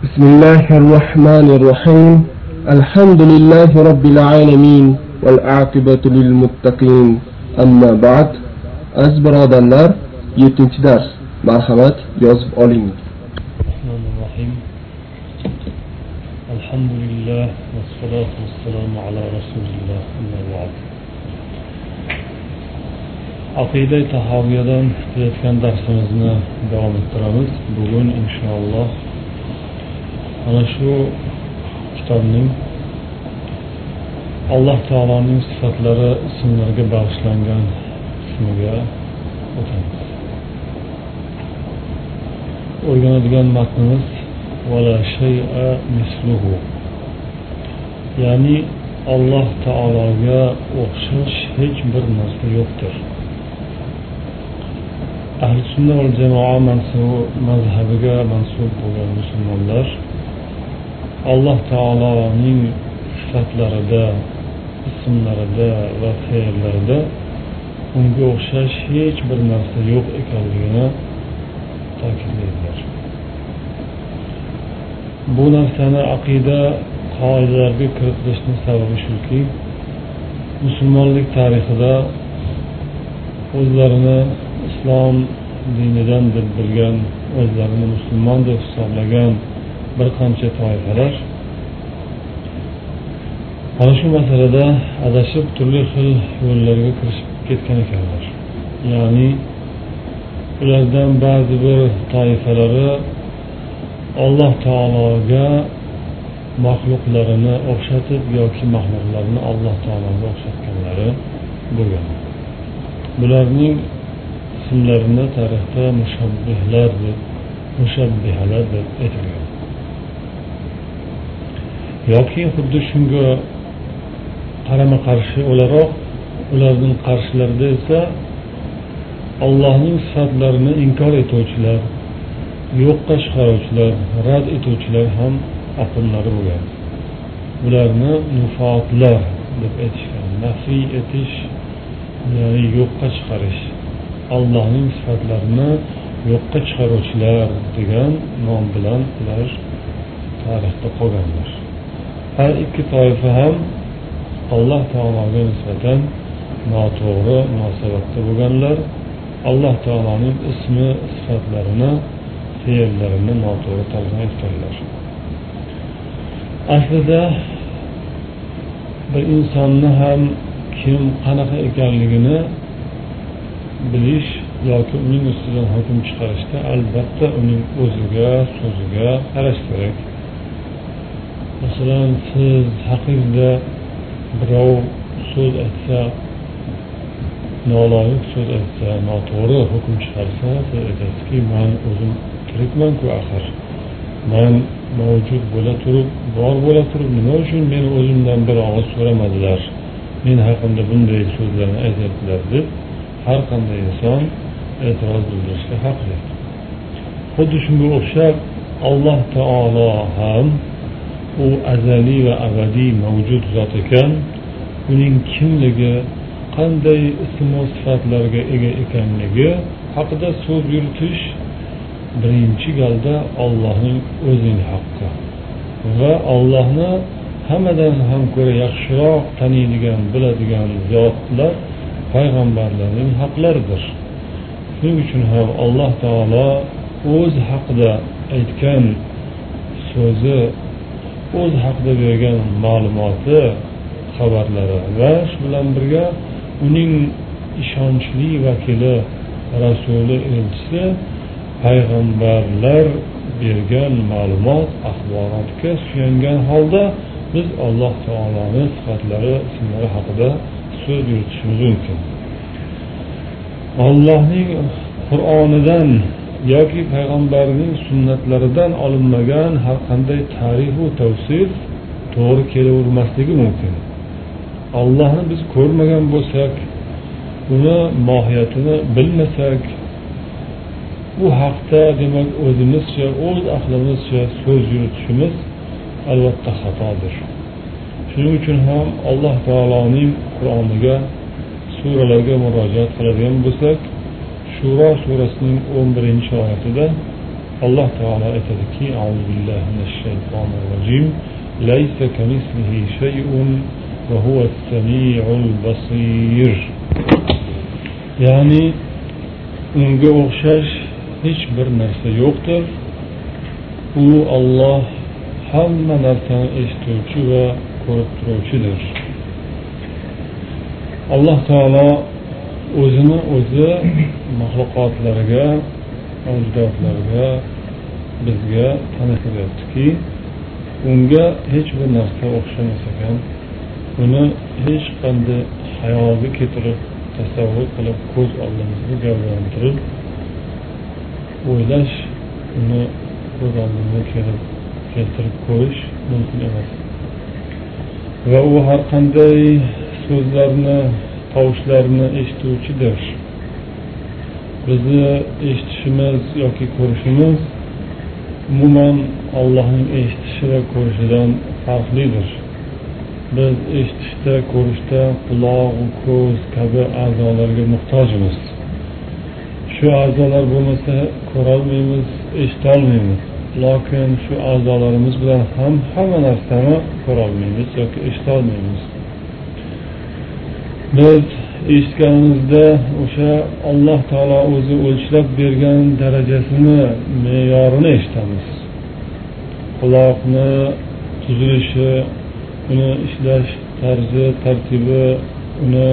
بسم الله الرحمن الرحيم. الحمد لله رب العالمين والعاقبة للمتقين. أما بعد أزبر هذا النار يتنش درس مرحبا يوسف أولين الرحمن الرحيم. الحمد لله والصلاة والسلام على رسول الله أما بعد. عقيدة تحاوية دان تلتكن درسنا دوام الترابط بقول إن شاء الله mana shu kitobning alloh taoloning sifatlari ismlariga bag'ishlangan qismiga o'tamiz. O'rganadigan matnimiz vala shay'a misluhu. Ya'ni alloh taologa o'xshash hech bir narsa yo'qdir. Ahli sunna va jamoa mansubi mazhabiga mansub bo'lgan musulmonlar alloh taoloning sifatlarida ismlarida va fe'llarida unga o'xshash hech bir narsa yo'q ekanligini ta'kidlaydilar. Bu narsani aqida qoidalariga kiritishni sababi shuki musulmonlik tarixida o'zlarini islom dinidan deb bilgan o'zlarini musulmon deb hisoblagan bir qancha toifalar. Mana shu masalada adashib turli xil yo'llarga kirishib ketgan ekanlar. Ya'ni ulardan ba'zi bir toifalari alloh taologa maxluqlarini o'xshatib yoki maxluqlarni alloh taologa o'xshatganlari bo'lgan. Bularning ismlarini tarixda mushabbihlar deb mushabbihalar deb aytilgan. Yoki xuddi shunga qarama qarshi o'laroq ularning qarshilarida esa allohning sifatlarini inkor etuvchilar yo'qqa chiqaruvchilar rad etuvchilar ham oqimlari bo'lgan. Ularni nufotlar deb aytishgan nafiy etish ya'ni yo'qqa chiqarish allohning sifatlarini yo'qqa chiqaruvchilar degan nom bilan ular tarixda qolganlar. Har ikki toifa ham alloh taologa nisbatan noto'g'ri munosabatda bo'lganlar alloh taoloning ismi sifatlarini fe'llarini noto'g'ri talqin etganlar aslida bir insonni ham kim qanaqa ekanligini bilish yoki uning ustidan hukm chiqarishda albatta uning o'ziga so'ziga qarash kerak. Masalan siz haqingizda birov so'z aytsa noloyiq so'z aytsa noto'g'ri hukm chiqarsa siz aytasizki man o'zim tirikmanku axir. Man mavjud bo'la turib bor bo'la turib nima uchun meni o'zimdan bir og'iz so'ramadilar? Men haqimda bunday so'zlarni aytyaptilar deb har qanday inson e'tiroz bildirishga haqli. Xuddi shunga o'xshab alloh taolo ham u azaliy va abadiy mavjud zot ekan uning kimligi qanday ismu sifatlarga ega ekanligi haqida so'z yuritish birinchi galda ollohning o'zining haqqi va ollohni hammadan ham ko'ra yaxshiroq taniydigan biladigan zotlar payg'ambarlarning haqlaridir. Shuning uchun ham alloh taolo o'z haqida aytgan so'zi o'zi haqida bergan ma'lumoti xabarlari va shu bilan birga uning ishonchli vakili rasuli elchisi payg'ambarlar bergan ma'lumot axborotga suyangan holda biz alloh taoloni sifatlari ismlari haqida so'z yuritishimiz mumkin. Allohning qur'onidan yoki payg'ambarning sunnatlaridan olinmagan har qanday tarifu tavsif to'g'ri kelavermasligi mumkin. Allohni biz ko'rmagan bo'lsak uni mohiyatini bilmasak u haqda demak o'zimizcha o'z aqlimizcha so'z yuritishimiz albatta xatodir. Shuning uchun ham alloh taoloning qur'oniga suralarga murojaat qiladigan bo'lsak Şura suresinin 11. ayetinde Allah Teala etedi ki Euzubillahimineşşeytanirracim Leyse kemislihi şey'un ve huves semi'ul basir. Yani unga o'xshash hech bir narsa yo'qdir u olloh hamma narsani eshituvchi va ko'rib turuvchidir alloh taolo o'zini o'zi maxluqotlarga mavjudotlarga bizga tanitilyaptiki unga hech bir narsa o'xshamas ekan. Uni hech qanday hayolga keltirib tasavvur qilib ko'z oldimizga gavdalantirib o'ylash uni ko'z oldimizga kelib keltirib ko'rish mumkin emas. Va u har qanday so'zlarni tovushlarni eshituvchidir bizni eshitishimiz yoki ko'rishimiz umuman allohning eshitishi va ko'rishidan farqlidir. Biz eshitishda ko'rishda quloq ko'z kabi a'zolarga muhtojmiz. Shu a'zolar bo'lmasa ko'rolmaymiz eshitolmaymiz. Lokin shu a'zolarimiz bilan ham hamma narsani ko'rolmaymiz yoki eshitolmaymiz. Biz eshitganimizda o'sha alloh taolo o'zi o'lchlab bergan darajasini me'yorini eshitamiz. Quloqni tuzilishi uni ishlash tarzi tartibi uni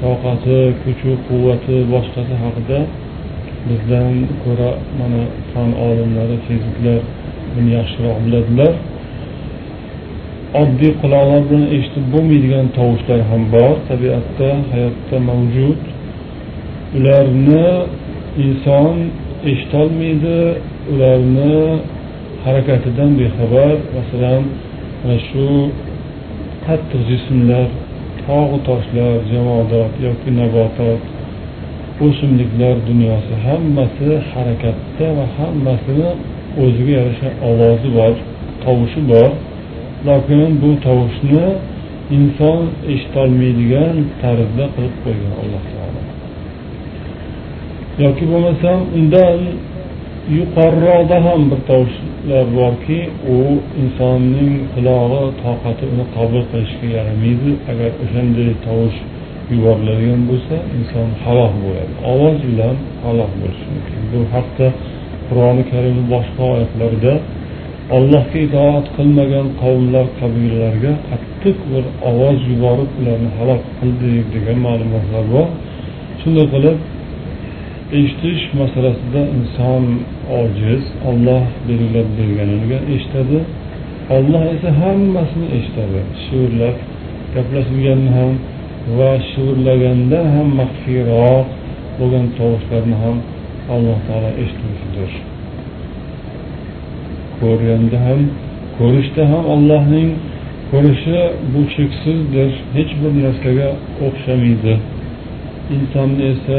toqati kuchi quvvati boshqasi haqida bizdan ko'ra mana fan olimlari fiziklar buni yaxshiroq biladilar. Oddiy quloqlar bilan eshitib bo'lmaydigan tovushlar ham bor. Tabiatda hayotda mavjud. Ularni inson eshitolmaydi. Ularni harakatidan bexabar masalan mana shu qattiq jismlar tog'u toshlar jamoadot yoki nabotot o'simliklar dunyosi hammasi harakatda va hammasini o'ziga yarasha ovozi bor tovushi bor. Lokin bu tovushni inson eshitolmaydigan tarzda qilib qo'ygan alloh taolo. Yoki bo'lmasam undan yuqoriroqda ham bir tovushlar borki u insonning qulog'i toqati uni qabul qilishga yaramaydi. Agar o'shanday tovush yuboriladigan bo'lsa inson halok bo'ladi. Ovoz bilan halok bo'lishi mumkin. Bu haqda qur'oni karimni boshqa oyatlarida allohga itoat qilmagan qavmlar qabilalarga qattiq bir ovoz yuborib ularni halok qildik degan ma'lumotlar bor. Shunday qilib eshitish masalasida inson ojiz olloh belgilab berganiga eshitadi. Olloh esa hammasini eshitadi. Shivirlab gaplashilganni ham va shivirlaganda ham maxfiyroq bo'lgan tovushlarni ham alloh taolo eshituvchidir ko'rganda ham ko'rishda ham allohning ko'rishi bu cheksizdir. Hech bir narsaga o'xshamaydi. Insonni esa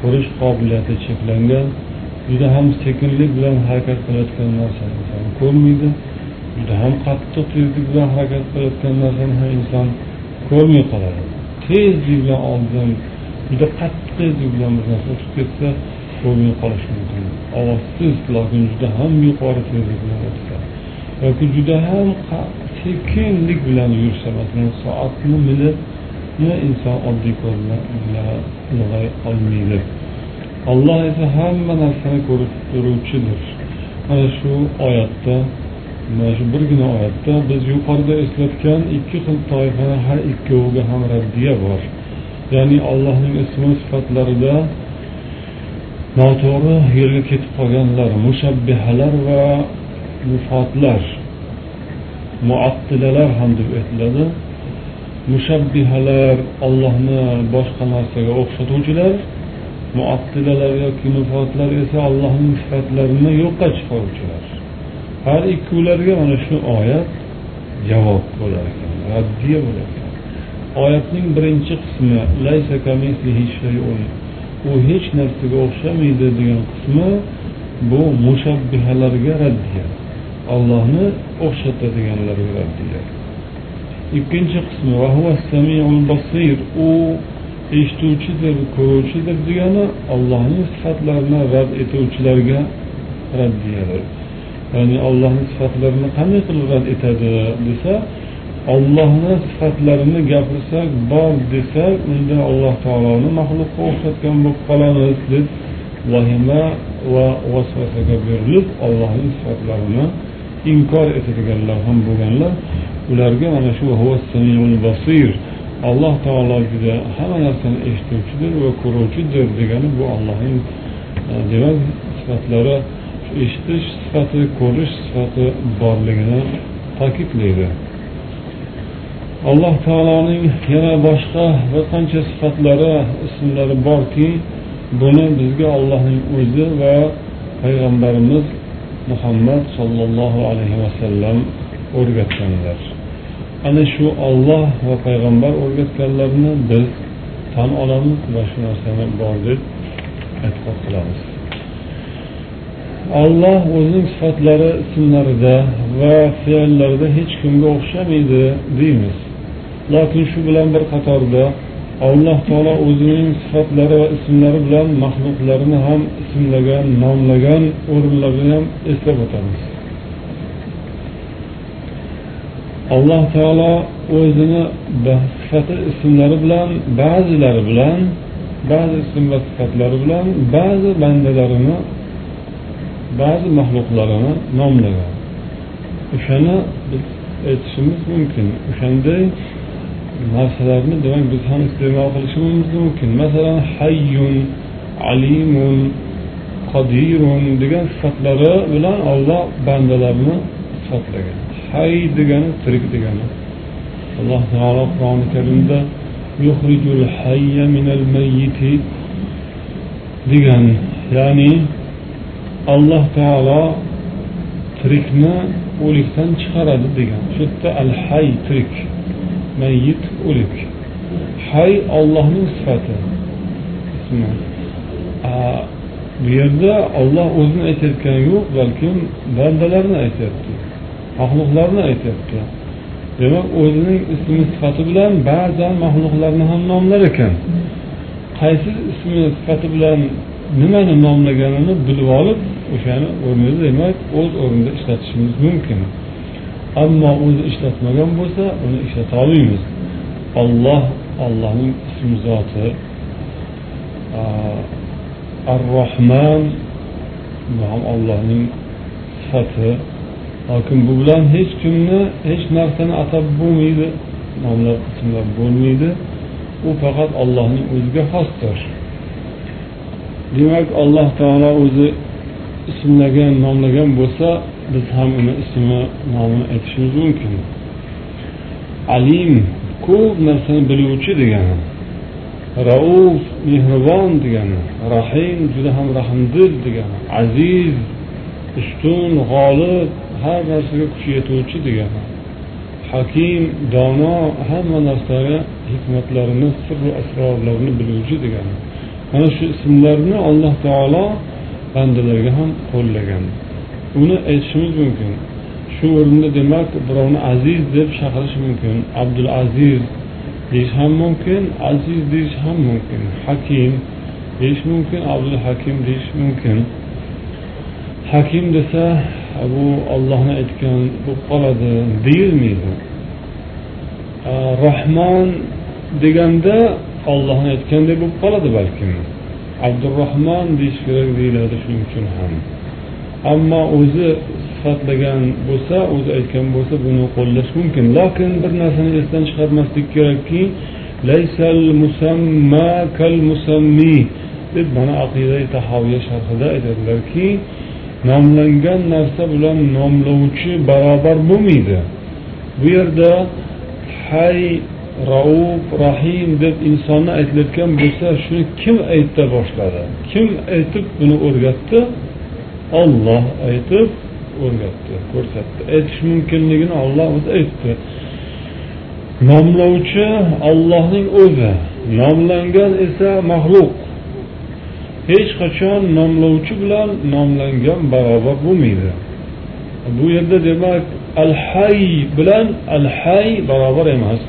ko'rish qobiliyati cheklangan juda ham sekinlik bilan harakat qilayotgan narsani inson ko'rmaydi juda ham qattiq tezlik bilan harakat qilayotgan narsani ham inson ko'rmay qoladi. Tezlik bilan oldidan juda qattiq tezlik bilan bir narsa o'tib ketsa ko'rmay qolish mumkin. Ovozsiz lokin juda ham yuqori tezlik bilan o'tsa yoki juda ham sekinlik bilan yursa masalan soatni minutni inson oddiy ko'z bilan ilg'ay olmaydi. Alloh esa hamma narsani ko'rib turuvchidir. Mana shu oyatda mana shu birgina oyatda biz yuqorida eslatgan ikki xil toifani har ikkoviga ham raddiya bor. Ya'ni allohning ismi sifatlarida noto'g'ri yo'lga ketib qolganlar mushabbihalar va mufotlar muattilalar ham deb aytiladi. Mushabbihalar ollohni boshqa narsaga o'xshatuvchilar muattilalar yoki mufotlar esa allohning sifatlarini yo'qqa chiqaruvchilar. Har ikkovlariga mana shu oyat javob bo'lar ekan raddiya bo'lar ekan. Oyatning birinchi qismi u hech narsaga o'xshamaydi degan qismi bu mushabbihalarga raddiya allohni o'xshatadiganlarga raddiya ikkinchi qismi u eshituvchidir ko'ruvchidir degani ollohning sifatlarini rad etuvchilarga raddiyadir ya'ni allohni sifatlarini qanday qilib rad etadi desa ollohni sifatlarini gapirsak bor desak unda alloh taoloni maxluqqa o'xshatgan bo'lib qolamiz deb vahima va vasvasaga berilib ollohning sifatlarini inkor etadiganlar ham bo'lganlar. Ularga mana shu basir alloh taolo juda hamma narsani eshituvchidir va ko'ruvchidir degani bu allohning e, demak sifatlari eshitish sifati ko'rish sifati borligini ta'kidlaydi. Alloh taoloning yana boshqa bir qancha sifatlari ismlari borki buni bizga ollohning o'zi va payg'ambarimiz muhammad sollallohu alayhi vasallam o'rgatganlar. Ana shu olloh va payg'ambar o'rgatganlarni biz tan olamiz va shu narsani bor deb e'tiqod qilamiz. Olloh o'zining sifatlari ismlarida va fe'llarida hech kimga o'xshamaydi deymiz. Lokin shu bilan bir qatorda alloh taolo o'zining sifatlari va ismlari bilan maxluqlarini ham ismlagan nomlagan o'rinlarini ham eslab o'tamiz. Alloh taolo o'zini sifati ismlari bilan ba'zilari bilan ba'zi ism va sifatlari bilan ba'zi bandalarini ba'zi maxluqlarini nomlagan. O'shani biz aytishimiz mumkin. O'shanday narsalarni demak biz ham iste'mol qilishimiz mumkin. Masalan hayyun alimun qodirun degan sifatlari bilan olloh bandalarni sifatlagan. Hay degani tirik degani. Alloh taolo qur'oni karimda yuhrijul hayya minal mayyiti degan ya'ni alloh taolo tirikni o'likdan chiqaradi degan. Shu yerda al hay tirik. Mayyit o'lik. Hay ollohning sifati. Bu yerda olloh o'zini aytayotgani yo'q balkim bandalarni aytyapti maxluqlarni aytyapti. Demak o'zining ismi sifati bilan ba'zan maxluqlarni ham nomlar ekan. Qaysi ismi sifati bilan nimani nomlaganini bilib olib o'shani o'rnida demak o'z o'rnida ishlatishimiz mumkin. Ammo o'zi ishlatmagan bo'lsa uni ishlata olmaymiz olloh allohning ism zoti ar rohman bu ham ollohning sifati. Lokin bu bilan hech kimni hech narsani atab bo'lmaydi nomlar ismlar bo'lmaydi. U faqat ollohning o'ziga xosdir. Demak alloh taolo o'zi ismlagan nomlagan bo'lsa biz ham uni ismi nomini aytishimiz mumkin. Alim ko'p narsani biluvchi degani rauf mehribon degani rahim juda ham rahmdil degani aziz ustun g'olib har narsaga kuch yetuvchi degani hakim dono hamma narsaga hikmatlarini sirru asrorlarini biluvchi degani. Mana shu ismlarni alloh taolo bandalarga ham qo'llagan. Uni aytishimiz mumkin. Shu o'rinda demak birovni aziz deb chaqirish mumkin. Abdul aziz deyish ham mumkin aziz deyish ham mumkin. Hakim deyish mumkin abdul hakim deyish mumkin. Hakim desa bu ollohni aytgan bo'lib qoladi deyilmaydi. Rahmon deganda ollohni aytgandek bo'lib qoladi balkim. Abdurahmon deyish kerak deyiladi shuning uchun ham. Ammo o'zi sifatlagan bo'lsa o'zi aytgan bo'lsa buni qo'llash mumkin. Lokin bir narsani esdan chiqarmaslik kerakki laysal musamma kal musammi deb mana aqida tahoviya sharhida aytadilarki nomlangan narsa bilan nomlovchi barobar bo'lmaydi. Bu yerda hay rauf rahim deb insonni aytilayotgan bo'lsa shuni kim ayta boshladi? Kim aytib buni o'rgatdi? Olloh aytib o'rgatdi ko'rsatdi. Aytish mumkinligini olloh o'zi aytdi. Nomlovchi ollohning o'zi nomlangan esa maxluq. Hech qachon nomlovchi bilan nomlangan barobar bo'lmaydi. Bu yerda demak al hay bilan al hay barobar emas.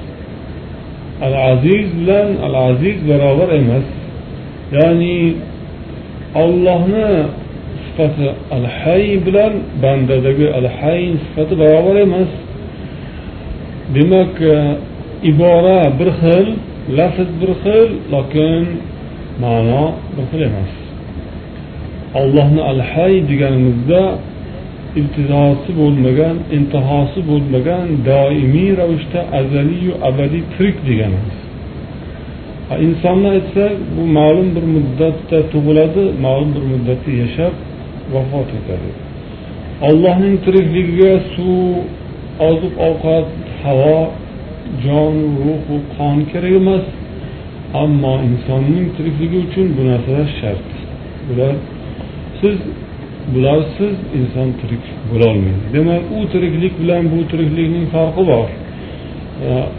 Al aziz bilan al aziz barobar emas. Ya'ni ollohni sifati al hay bilan bandadagi al hay sifati barobar emas. Demak e, ibora bir xil lafz bir xil lekin ma'no bir xil emas. Allohni al hay deganimizda iltizosi bo'lmagan intihosi bo'lmagan doimiy ravishda azaliyu abadiy tirik deganimiz. Insonni aytsak bu ma'lum bir muddatda tug'iladi ma'lum bir muddatda yashab vafot etadi. Allohning tirikligiga suv oziq ovqat havo jon ruhu qon kerak emas. Ammo insonning tirikligi uchun bu narsalar shart. Bular siz bularsiz inson tirik bo'lolmaydi. Demak u tiriklik bilan bu tiriklikning farqi bor.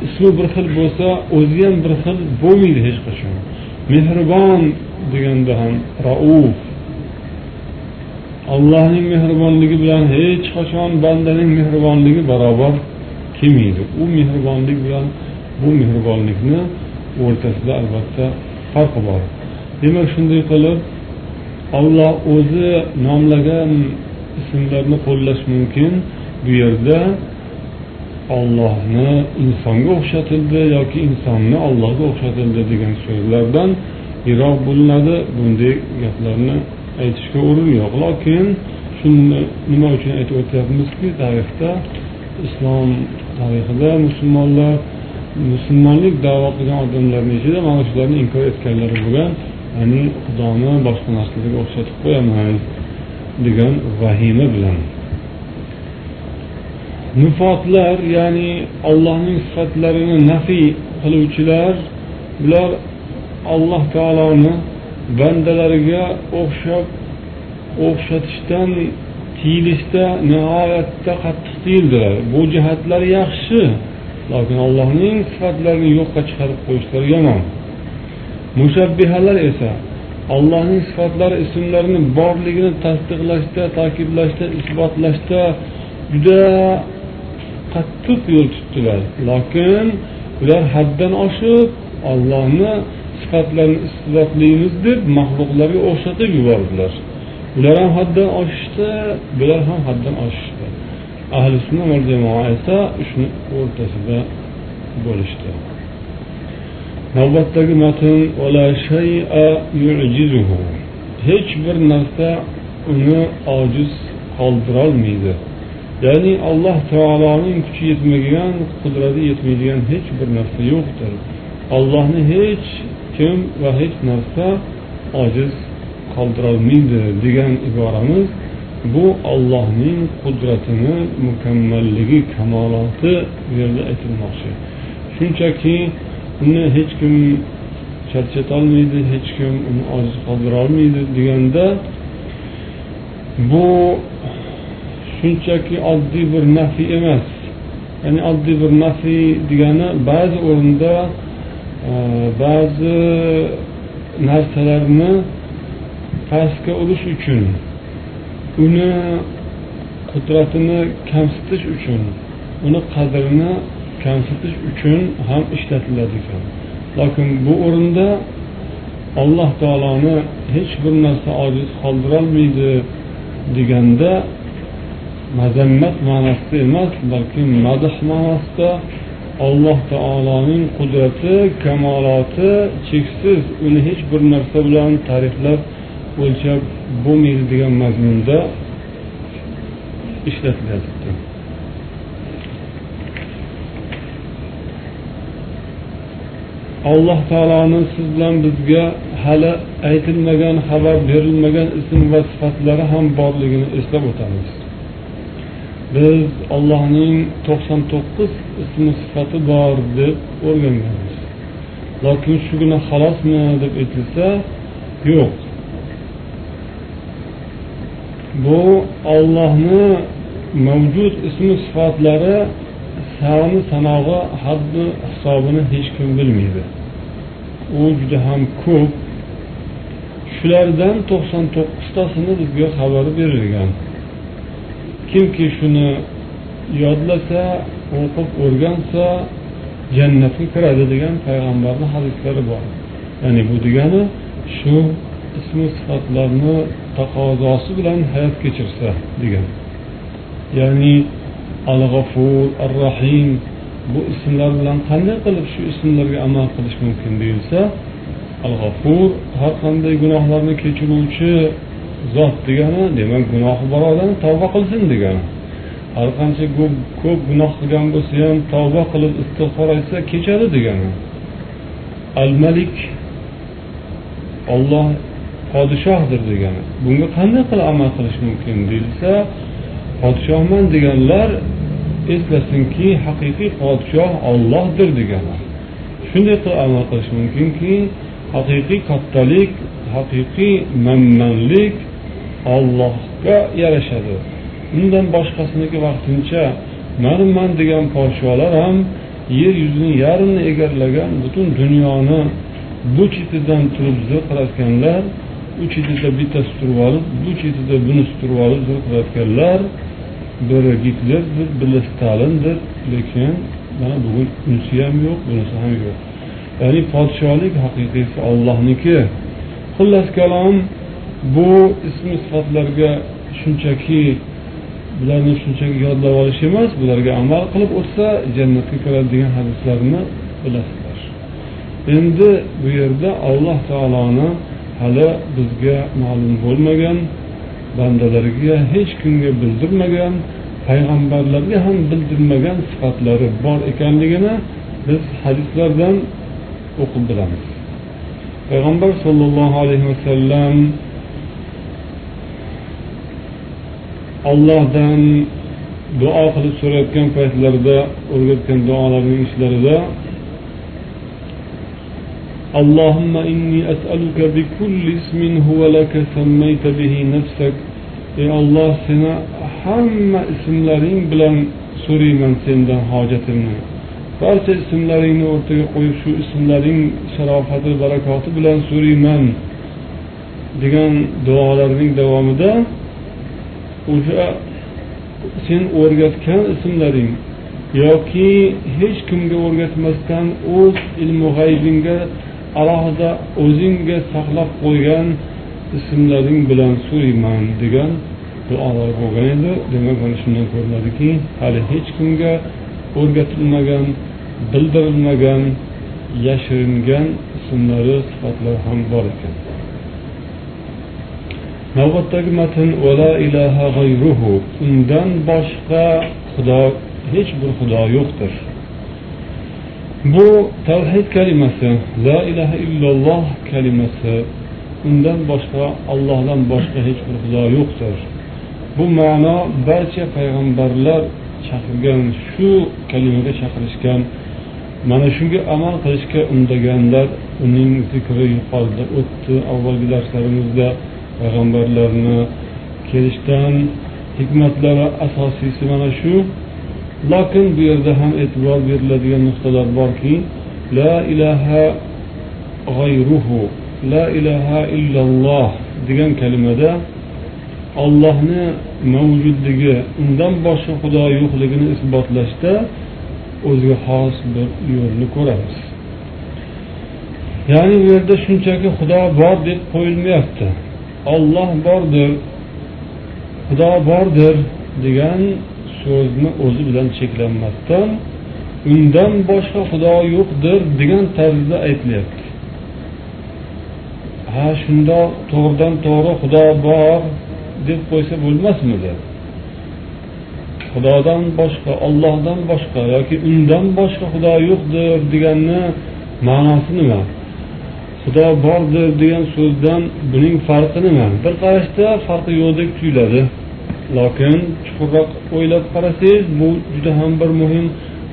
Ismi bir xil bo'lsa o'zi ham bir xil bo'lmaydi hech qachon. Mehribon deganda ham rauf allohning mehribonligi bilan hech qachon bandaning mehribonligi barobar kelmaydi. U mehribonlik bilan bu mehribonlikni o'rtasida albatta farq bor. Demak shunday qilib olloh o'zi nomlagan ismlarni qo'llash mumkin. Bu yerda ollohni insonga o'xshatildi yoki insonni ollohga o'xshatildi degan so'zlardan yiroq bo'linadi. Bunday gaplarni aytishga o'rin yo'q. Lokin shuni nima uchun aytib o'tyapmizki tarixda islom tarixida musulmonlar musulmonlik davo qilgan odamlarni ichida mana shularni inkor etganlari bo'lgan ya'ni xudoni boshqa narsalarga o'xshatib qo'yaman degan vahima bilan. Nufotlar ya'ni allohning sifatlarini nafiy qiluvchilar bular alloh taoloni bandalariga o'xshab o'xshatishdan tiyilishda nihoyatda qattiq tiyildilar bu jihatlar yaxshi lokin allohning sifatlarini yo'qqa chiqarib qo'yishlari yomon. Mushabbihalar esa allohning sifatlari ismlarini borligini tasdiqlashda ta'kidlashda isbotlashda juda qattiq yo'l tutdilar. Lokin ular haddan oshib ollohni sifatlarini isbotlaymiz deb maxluqlarga o'xshatib yubordilar ular ham haddan oshishdi bular ham haddan oshishdi ahli sunna va jamoa esa shuni o'rtasida bo'lishdi. Navbatdagi matn hech bir narsa uni ojiz qoldirolmaydi ya'ni alloh taoloning kuchi yetmagan qudrati yetmaydigan hech bir narsa yo'qdir allohni hech kim va hech narsa ojiz qoldirolmaydi degan iboramiz. Bu ollohning qudratini mukammalligi kamoloti bu yerda aytilmoqchi. Shunchaki uni hech kim charchatolmaydi hech kim uni ojiz qoldirolmaydi deganda bu shunchaki oddiy bir nafiy emas. Ya'ni oddiy bir nafiy degani ba'zi o'rinda ba'zi narsalarni pastga urish uchun uni qudratini kamsitish uchun uni qadrini kamsitish uchun ham ishlatiladi ekan. Lokin bu o'rinda alloh taoloni hech bir narsa ojiz qoldirolmaydi deganda mazammat ma'nosida emas balki madh ma'nosida alloh taoloning qudrati kamoloti cheksiz uni hech bir narsa bilan ta'riflab o'lchab bo'lmaydi degan mazmunda ishlatilyapti alloh taoloni siz bilan bizga hali aytilmagan xabar berilmagan ism va sifatlari ham borligini eslab o'tamiz. Biz ollohning to'qson to'qqiz ismi sifati bor deb o'rganganmiz. Lokin shugina xolosmi deb aytilsa yo'q. Bu ollohni mavjud ismi sifatlari soni sanog'i haddi hisobini hech kim bilmaydi. U juda ham ko'p. Shulardan to'qson to'qqiztasini bizga xabar berilgan. Kimki shuni yodlasa o'qib o'rgansa jannatga kiradi degan payg'ambarni hadislari bor. Ya'ni bu degani shu ismi sifatlarni taqozosi bilan hayot kechirsa degan. Ya'ni al g'afur ar rahim bu ismlar bilan qanday qilib shu ismlarga amal qilish mumkin deyilsa al g'afur har qanday gunohlarni kechiruvchi zot degani demak gunohi bor odam tavba qilsin degani. Har qancha ko'p gunoh qilgan bo'lsa ham tavba qilib istig'for aytsa kechadi degani. Al malik olloh podshohdir degani. Bunga qanday qilib amal qilish mumkin deyilsa podshohman deganlar eslasinki haqiqiy podshoh ollohdir degani. Shunday qilib amal qilish mumkinki haqiqiy kattalik haqiqiy manmanlik ollohga yarashadi. Undan boshqasiniki vaqtincha manman degan podsholar ham yer yuzini yarmini egallagan butun dunyoni bu chetidan turib zirqiratganlar u chetida bittasi turib olib bu chetida bunisi turib olib zirqiratganlar biri gitlerdir biri stalindir. Lekin mana bugun unisi ham yo'q bunisi ham yo'q. Ya'ni podshohlik haqiqiysi ollohniki xullas kalom bu ismi sifatlarga shunchaki bularni shunchaki yodlab olish emas bularga amal qilib o'tsa jannatga kiradi degan hadislarni bilasizlar. Endi bu yerda alloh taoloni hali bizga ma'lum bo'lmagan bandalariga hech kimga bildirmagan payg'ambarlarga ham bildirmagan sifatlari bor ekanligini biz hadislardan o'qib bilamiz. Payg'ambar sollallohu alayhi vasallam ollohdan duo qilib so'rayotgan paytlarida o'rgatgan duolarning ishlarida اللهم إني أسألك بكل اسم هو لك سميت به نفسك ey olloh seni hamma ismlaring bilan so'rayman sendan hojatimni barcha ismlaringni o'rtaga qo'yib shu ismlaring sharofati barakoti bilan so'rayman degan duolarning davomida o'sha sen o'rgatgan ismlaring yoki hech kimga o'rgatmasdan o'z ilmu g'aybingga alohida o'zingga saqlab qo'ygan ismlaring bilan so'rayman degan duolar bo'lgan edi. Demak mana shundan ko'rinadiki hali hech kimga o'rgatilmagan bildirilmagan yashiringan ismlari sifatlari ham bor ekan. Navbatdagi matn vala ilaha g'ayruhu undan boshqa xudo hech bir xudo yo'qdir. Bu tavhid kalimasi la ilaha illalloh kalimasi undan boshqa ollohdan boshqa hech bir xudo yo'qdir. Bu ma'no barcha payg'ambarlar chaqirgan shu kalimaga chaqirishgan mana shunga amal qilishga undaganlar uning zikri yuqorida o'tdi avvalgi darslarimizda. Payg'ambarlarni kelishdan hikmatlari asosiysi mana shu. Lokin bu yerda ham e'tibor beriladigan nuqtalar borki la ilaha g'ayruhu la ilaha illalloh degan kalimada ollohni mavjudligi undan boshqa xudo yo'qligini isbotlashda o'ziga xos bir yo'lni ko'ramiz. Ya'ni bu yerda shunchaki xudo bor deb qo'yilmayapti. Olloh bordir xudo bordir degan so'zni o'zi bilan cheklanmasdan undan boshqa xudo yo'qdir degan tarzda aytilyapti. Ha shundoq to'g'ridan to'g'ri xudo bor deb qo'ysa bo'lmasmidi xudodan boshqa ollohdan boshqa yoki undan boshqa xudo yo'qdir deganni ma'nosi nima? Xudo bordir degan so'zdan buning farqi nima? Bir qarashda farqi yo'qdek tuyuladi. Lokin chuqurroq o'ylab qarasangiz bu juda ham bir muhim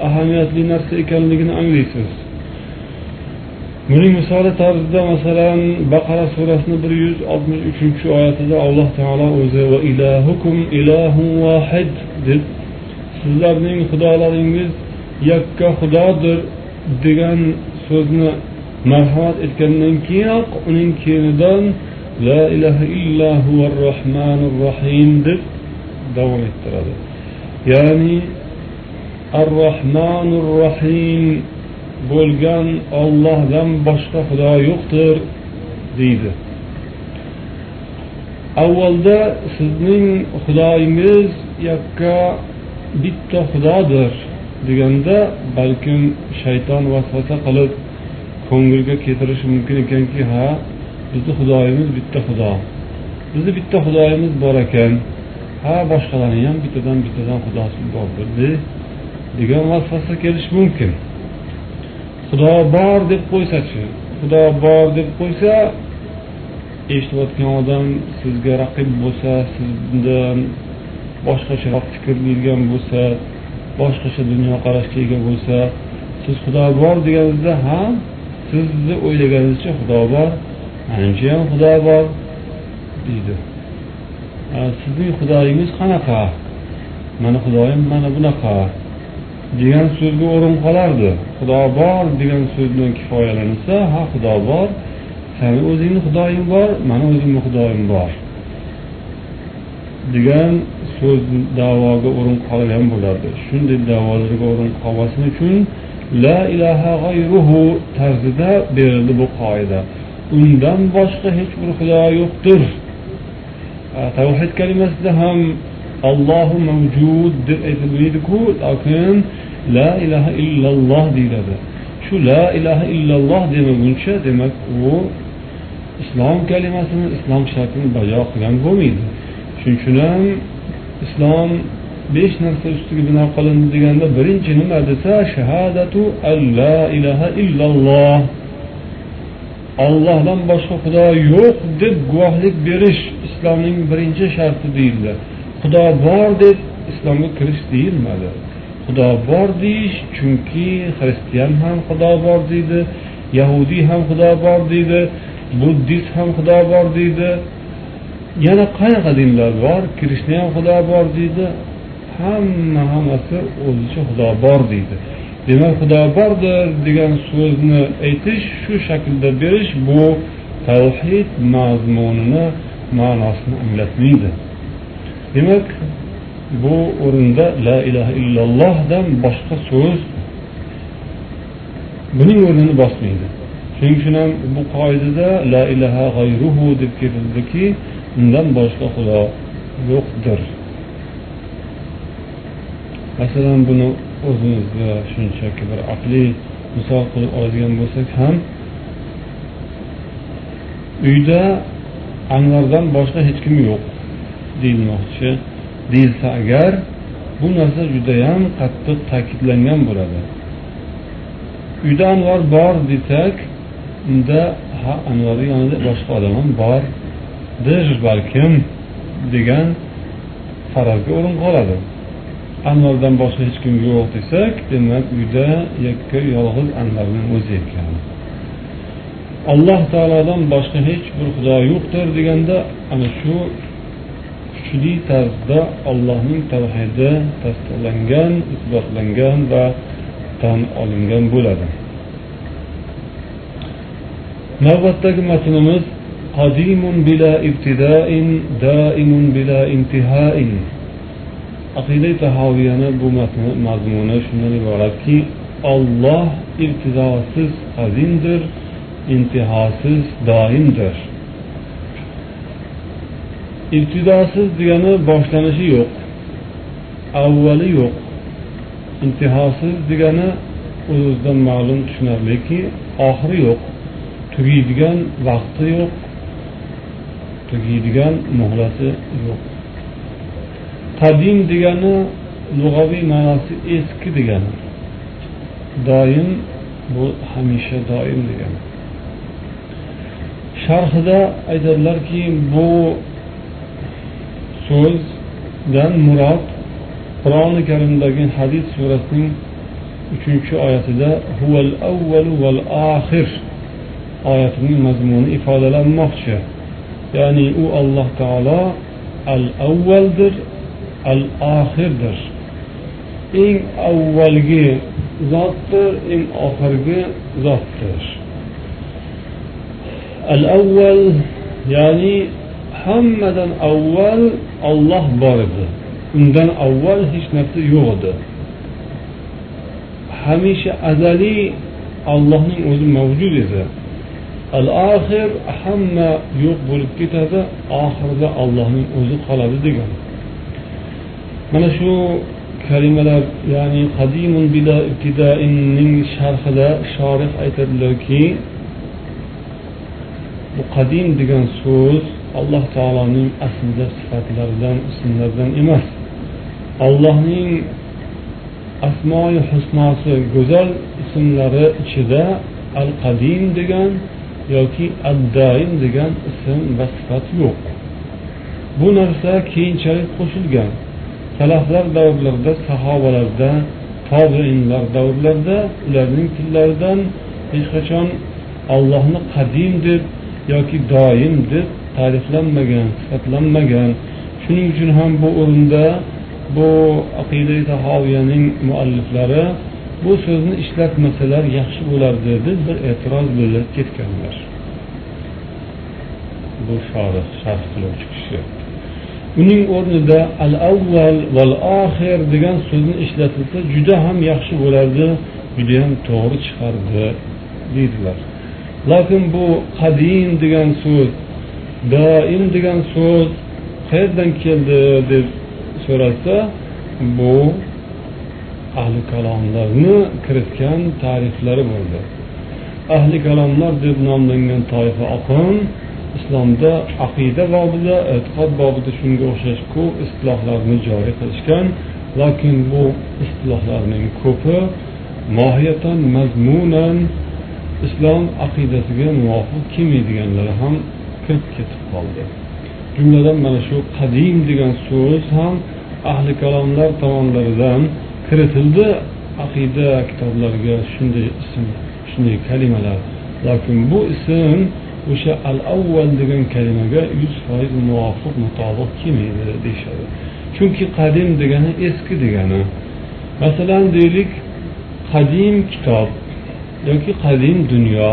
ahamiyatli narsa ekanligini anglaysiz. Buning misoli tarzida masalan baqara surasini bir yuz oltmish uchinchi oyatida alloh taolo o'zi va ilahukum ilahun vahid deb sizlarning xudolaringiz yakka xudodir degan so'zni marhamat etgandan keyinoq uning keyinidan la ilaha illa huvar rohmanir rohim deb davom ettiradi. Ya'ni ar rohmanir rohim bo'lgan ollohdan boshqa xudo yo'qdir deydi. Avvalda sizning xudoyingiz yakka bitta xudodir deganda balkim shayton vasvasa qilib ko'ngilga keltirishi mumkin ekanki ha bizni xudoyimiz bitta xudo. Bizni bitta xudoyimiz bor ekan. Ha boshqalarni ham bittadan bittadan xudosi bor degan vasvasa kelishi mumkin. Xudo bor deb qo'ysachi xudo bor deb qo'ysa eshitayotgan odam sizga raqib bo'lsa sizdan boshqacharoq fikr bilgan bo'lsa boshqacha dunyoqarashga ega bo'lsa siz xudo bor deganingizda ham sizni o'ylaganingizcha xudo bor manimcha ham xudo bor deydi. Sizning xudoyingiz qanaqa? Mani xudoyim mana bunaqa degan so'zga o'rin qolardi. Xudo bor degan so'z bilan kifoyalansa ha xudo bor sani o'zingni xudoying bor mani o'zimni xudoyim bor degan so'z davoga o'rin qolgan bo'lardi. Shunday davolarga o'rin qolmasin uchun la ilaha g'ayruhu tarzida berildi bu qoida. Undan boshqa hech bir xudo yo'qdir. Tavhid kalimasida ham allohu mavjud deb aytilmaydiku lekin la ilaha illalloh deyiladi. Shu la ilaha illalloh demaguncha demak u islom kalimasini islom shartini bajo qilgan bo'lmaydi. Shuning uchun ham islom besh narsa ustiga bino qilindi deganda birinchi nima desa shahadatu alla ilaha illalloh. Ollohdan boshqa xudo yo'q deb guvohlik berish islomning birinchi sharti deyildi. Xudo bor deb islomga kirish deyilmadi. Xudo bor deyish chunki xristian ham xudo bor deydi yahudiy ham xudo bor deydi buddist ham xudo bor deydi. Yana qanaqa dinlar bor? Krishna ham xudo bor deydi. Hamma hammasi o'zicha xudo bor deydi. Demak xudo bordir degan so'zni aytish shu shaklda berish bu tavhid mazmunini ma'nosini anglatmaydi. Demak bu o'rinda la ilaha illallohdan boshqa so'z buning o'rnini bosmaydi. Shuning uchun ham bu qoidada la ilaha g'ayruhu deb keltildiki undan boshqa xudo yo'qdir. Masalan buni o'zimizga shunchaki bir aqliy misol qilib oladigan bo'lsak ham uyda anvardan boshqa hech kim yo'q deyilmoqchi deyilsa agar bu narsa judayam qattiq ta'kidlangan bo'ladi. Uyda anvar bor desak unda ha anvarni yonida boshqa odam ham bordir balkim degan farazga o'rin qoladi. anvardan boshqa hech kim yo'q desak demak uyda yakka yolg'iz anvarning o'zi ekan alloh taolodan boshqa hech bir xudo yo'qdir deganda ana shu kuchli tarzda allohning tavhidi tasdiqlangan isbotlangan va tan olingan bo'ladi navbatdagi matnimiz قديم بلا ابتداء دائم بلا انتهاء aqida tahoviyani bu mazmuni shundan iboratki olloh ibtidosiz qadimdir intihosiz doimdir. Ibtidosiz degani boshlanishi yo'q avvali yo'q. Intihosiz degani o'z o'zidan ma'lum tushunarliki oxiri yo'q tugaydigan vaqti yo'q tugaydigan muhlati yo'q. Qadim degani lug'aviy ma'nosi eski degani. Doim bu hamisha doim degani. Sharhida aytadilarki bu so'zdan murod qur'oni karimdagi hadis surasining uchinchi oyatida huval avvalu val oxir oyatining mazmuni ifodalanmoqchi. Ya'ni u alloh taolo al avvaldir al oxirdir eng avvalgi zotdir eng oxirgi zotdir. Al avval ya'ni hammadan avval olloh bor edi. Undan avval hech narsa yo'q edi. Hamisha azaliy ollohning o'zi mavjud edi. Al oxir hamma yo'q bo'lib ketadi oxirida ollohning o'zi qoladi degan. Mana shu kalimalar ya'ni qadimun bila ibtidainning sharhida shorih aytadilarki bu qadim degan so'z alloh taoloning aslida sifatlaridan ismlaridan emas. Allohning asmoi husnosi go'zal ismlari ichida al qadim degan yoki addaim degan ism va sifat yo'q. Bu narsa keyinchalik qo'shilgan. Salaflar davrlarida sahobalarda tobeinlar davrlarida ularning tillaridan hech qachon allohni qadim deb yoki doim deb ta'riflanmagan sifatlanmagan. Shuning uchun ham bu o'rinda bu aqida tahoviyaning mualliflari bu so'zni ishlatmasalar yaxshi bo'lardi deb bir e'tiroz bildirib ketganlar. Bu shorih sharh qiluvchi kishi. Uning o'rnida al avval val oxir degan so'zni ishlatilsa juda ham yaxshi bo'lardi judayam to'g'ri chiqardi deydilar. Lekin bu qadim degan so'z doim degan so'z qayerdan keldi deb so'ralsa bu ahli kalomlarni kiritgan tariflari bo'ldi. Ahli kalomlar deb nomlangan toifa oqim islomda aqida bobida e'tiqod bobida shunga o'xshash ko'p istilohlarni joriy qilishgan lokin bu istilohlarning ko'pi mohiyatan mazmunan islom aqidasiga muvofiq kelmaydiganlari ham kirib ketib qoldi. Jumladan mana shu qadim degan so'z ham ahli kalomlar tomonlaridan kiritildi. Aqida kitoblariga shunday ism shunday kalimalar lokin bu ism o'sha al avval degan kalimaga yuz foiz muvofiq mutobiq kelmaydi deyishadi. Chunki qadim degani eski degani. Masalan deylik qadim kitob yoki qadim dunyo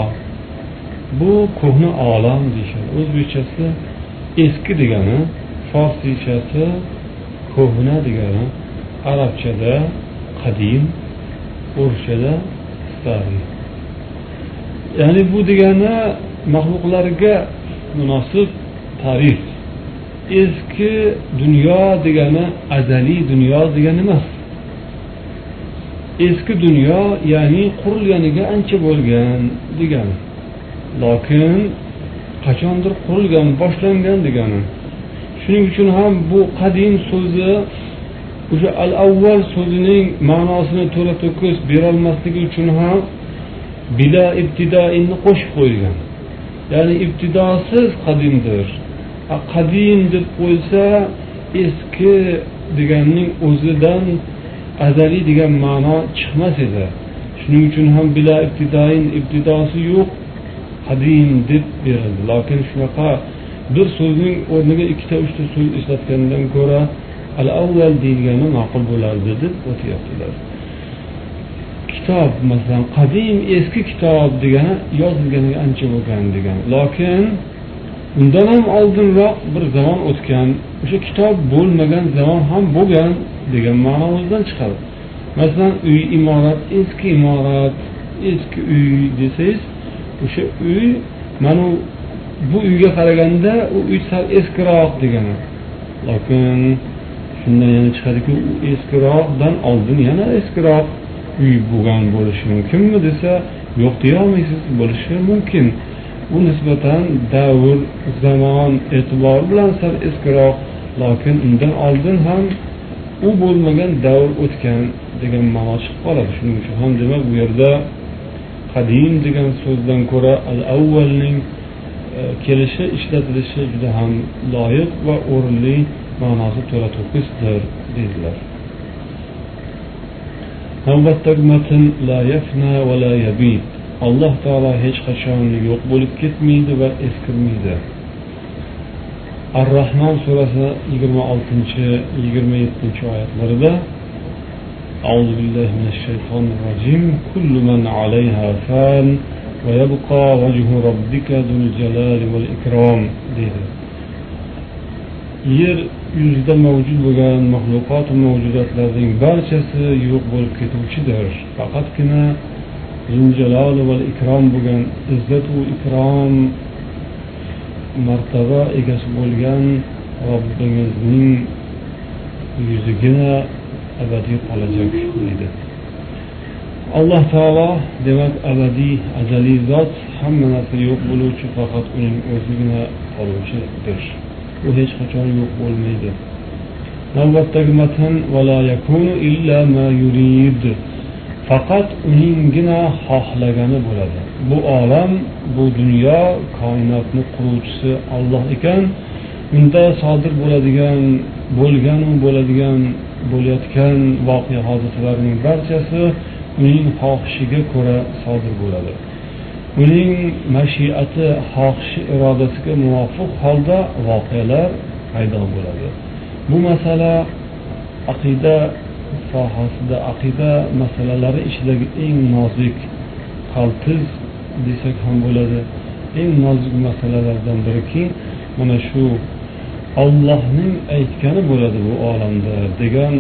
bu ko'hna olam deyishadi. O'zbekchasi eski degani forsichasi ko'hna degani arabchada qadim o'rishchada stariy ya'ni bu degani maxluqlarga munosib tarif eski dunyo degani azaliy dunyo degani emas. Eski dunyo ya'ni qurilganiga ancha bo'lgan degani. Lokin qachondir qurilgan boshlangan degani. Shuning uchun ham bu qadim so'zi o'sha al avval so'zining ma'nosini to'la to'kis berolmasligi uchun ham bila ibtidoinni qo'shib qo'ygan ya'ni ibtidosiz qadimdir. Qadim deb qo'ysa eski deganning o'zidan azaliy degan ma'no chiqmas edi. Shuning uchun ham bila ibtidoin ibtidosi yo'q qadim deb berildi. Lokin shunaqa bir so'zning o'rniga ikkita uchta so'z ishlatgandan ko'ra al avval deyilgani ma'qul bo'lardi deb o'tyaptilar. Kitob masalan qadim eski kitob degani yozilganiga ancha bo'lgan degani. Lokin undan ham oldinroq bir zamon o'tgan o'sha kitob bo'lmagan zamon ham bo'lgan degan ma'no o'zidan chiqadi. Masalan uy imorat eski imorat eski uy desangiz o'sha uy mana bu uyga qaraganda u uy sal eskiroq degani. Lokin shundan yana chiqadiki u eskiroqdan oldin yana eskiroq uy bo'lgan bo'lishi mumkinmi desa yo'q deyolmaysiz bo'lishi mumkin. U nisbatan davr zamon e'tibori bilan sal eskiroq lokin undan oldin ham u bo'lmagan davr o'tgan degan ma'no chiqib qoladi. Shuning uchun ham demak bu yerda qadim degan so'zdan ko'ra al avvalning e, kelishi ishlatilishi juda ham loyiq va o'rinli ma'nosi to'la to'kisdir deydilar. navbatdagi matn la yafna va la yabid alloh taolo hech qachon yo'q bo'lib ketmaydi va eskirmaydi ar rahmon surasi yigirma oltinchi yigirma yettinchi oyatlarida أعوذ بالله من الشيطان الرجيم كل من عليها فان ويبقى وجه ربك ذو الجلال والإكرام deydi Yer yuzida mavjud bo'lgan maxluqot mavjudotlarning barchasi yo'q bo'lib ketuvchidir. Faqatgina zuljalol va ikrom bo'lgan izzatu ikrom martaba egasi bo'lgan robbimizning yuzigina abadiy qolajak deydi. Alloh taolo demak abadiy azaliy zot hamma narsa yo'q bo'luvchi faqat uning o'zigina qoluvchidir. U hech qachon yo'q bo'lmaydi. Navbatdagi matn faqat uninggina xohlagani bo'ladi. Bu olam bu dunyo koinotni quruvchisi olloh ekan unda sodir bo'ladigan bo'lganu bo'ladigan bo'layotgan voqea hodisalarning barchasi uning xohishiga ko'ra sodir bo'ladi. Uning mashiati xohishi irodasiga muvofiq holda voqealar paydo bo'ladi. Bu masala aqida sohasida aqida masalalari ichidagi eng nozik qaltiz desak ham bo'ladi. Eng nozik masalalardan biriki mana shu ollohning aytgani bo'ladi bu olamda degan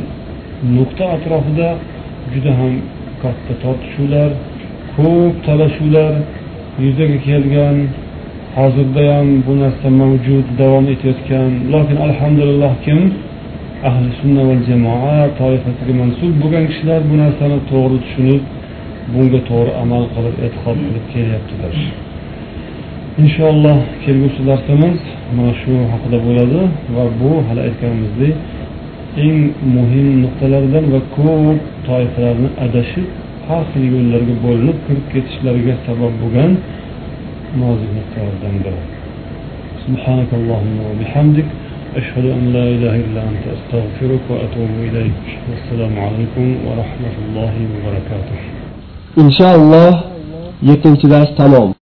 nuqta atrofida juda ham katta tortishuvlar ko'p talashuvlar yuzaga kelgan hozirda ham bu narsa mavjud davom etayotgan. Lokin alhamdulillah kim? Ahli sunna va jamoa toifasiga mansub bo'lgan kishilar bu narsani to'g'ri tushunib bunga to'g'ri amal qilib e'tiqod qilib kelyaptilar. Inshaalloh kelgusi darsimiz mana shu haqida bo'ladi va bu hali aytganimizdek eng muhim nuqtalardan va ko'p toifalarni adashib har xil yo'llarga bo'linib kirib ketishlariga sabab bo'lgan nozik nuqtalardan biri سبحانك اللهم وبحمدك أشهد أن لا إله إلا أنت أستغفرك وأتوب إليك والسلام عليكم ورحمة الله وبركاته inshaalloh yettinchi dars tamom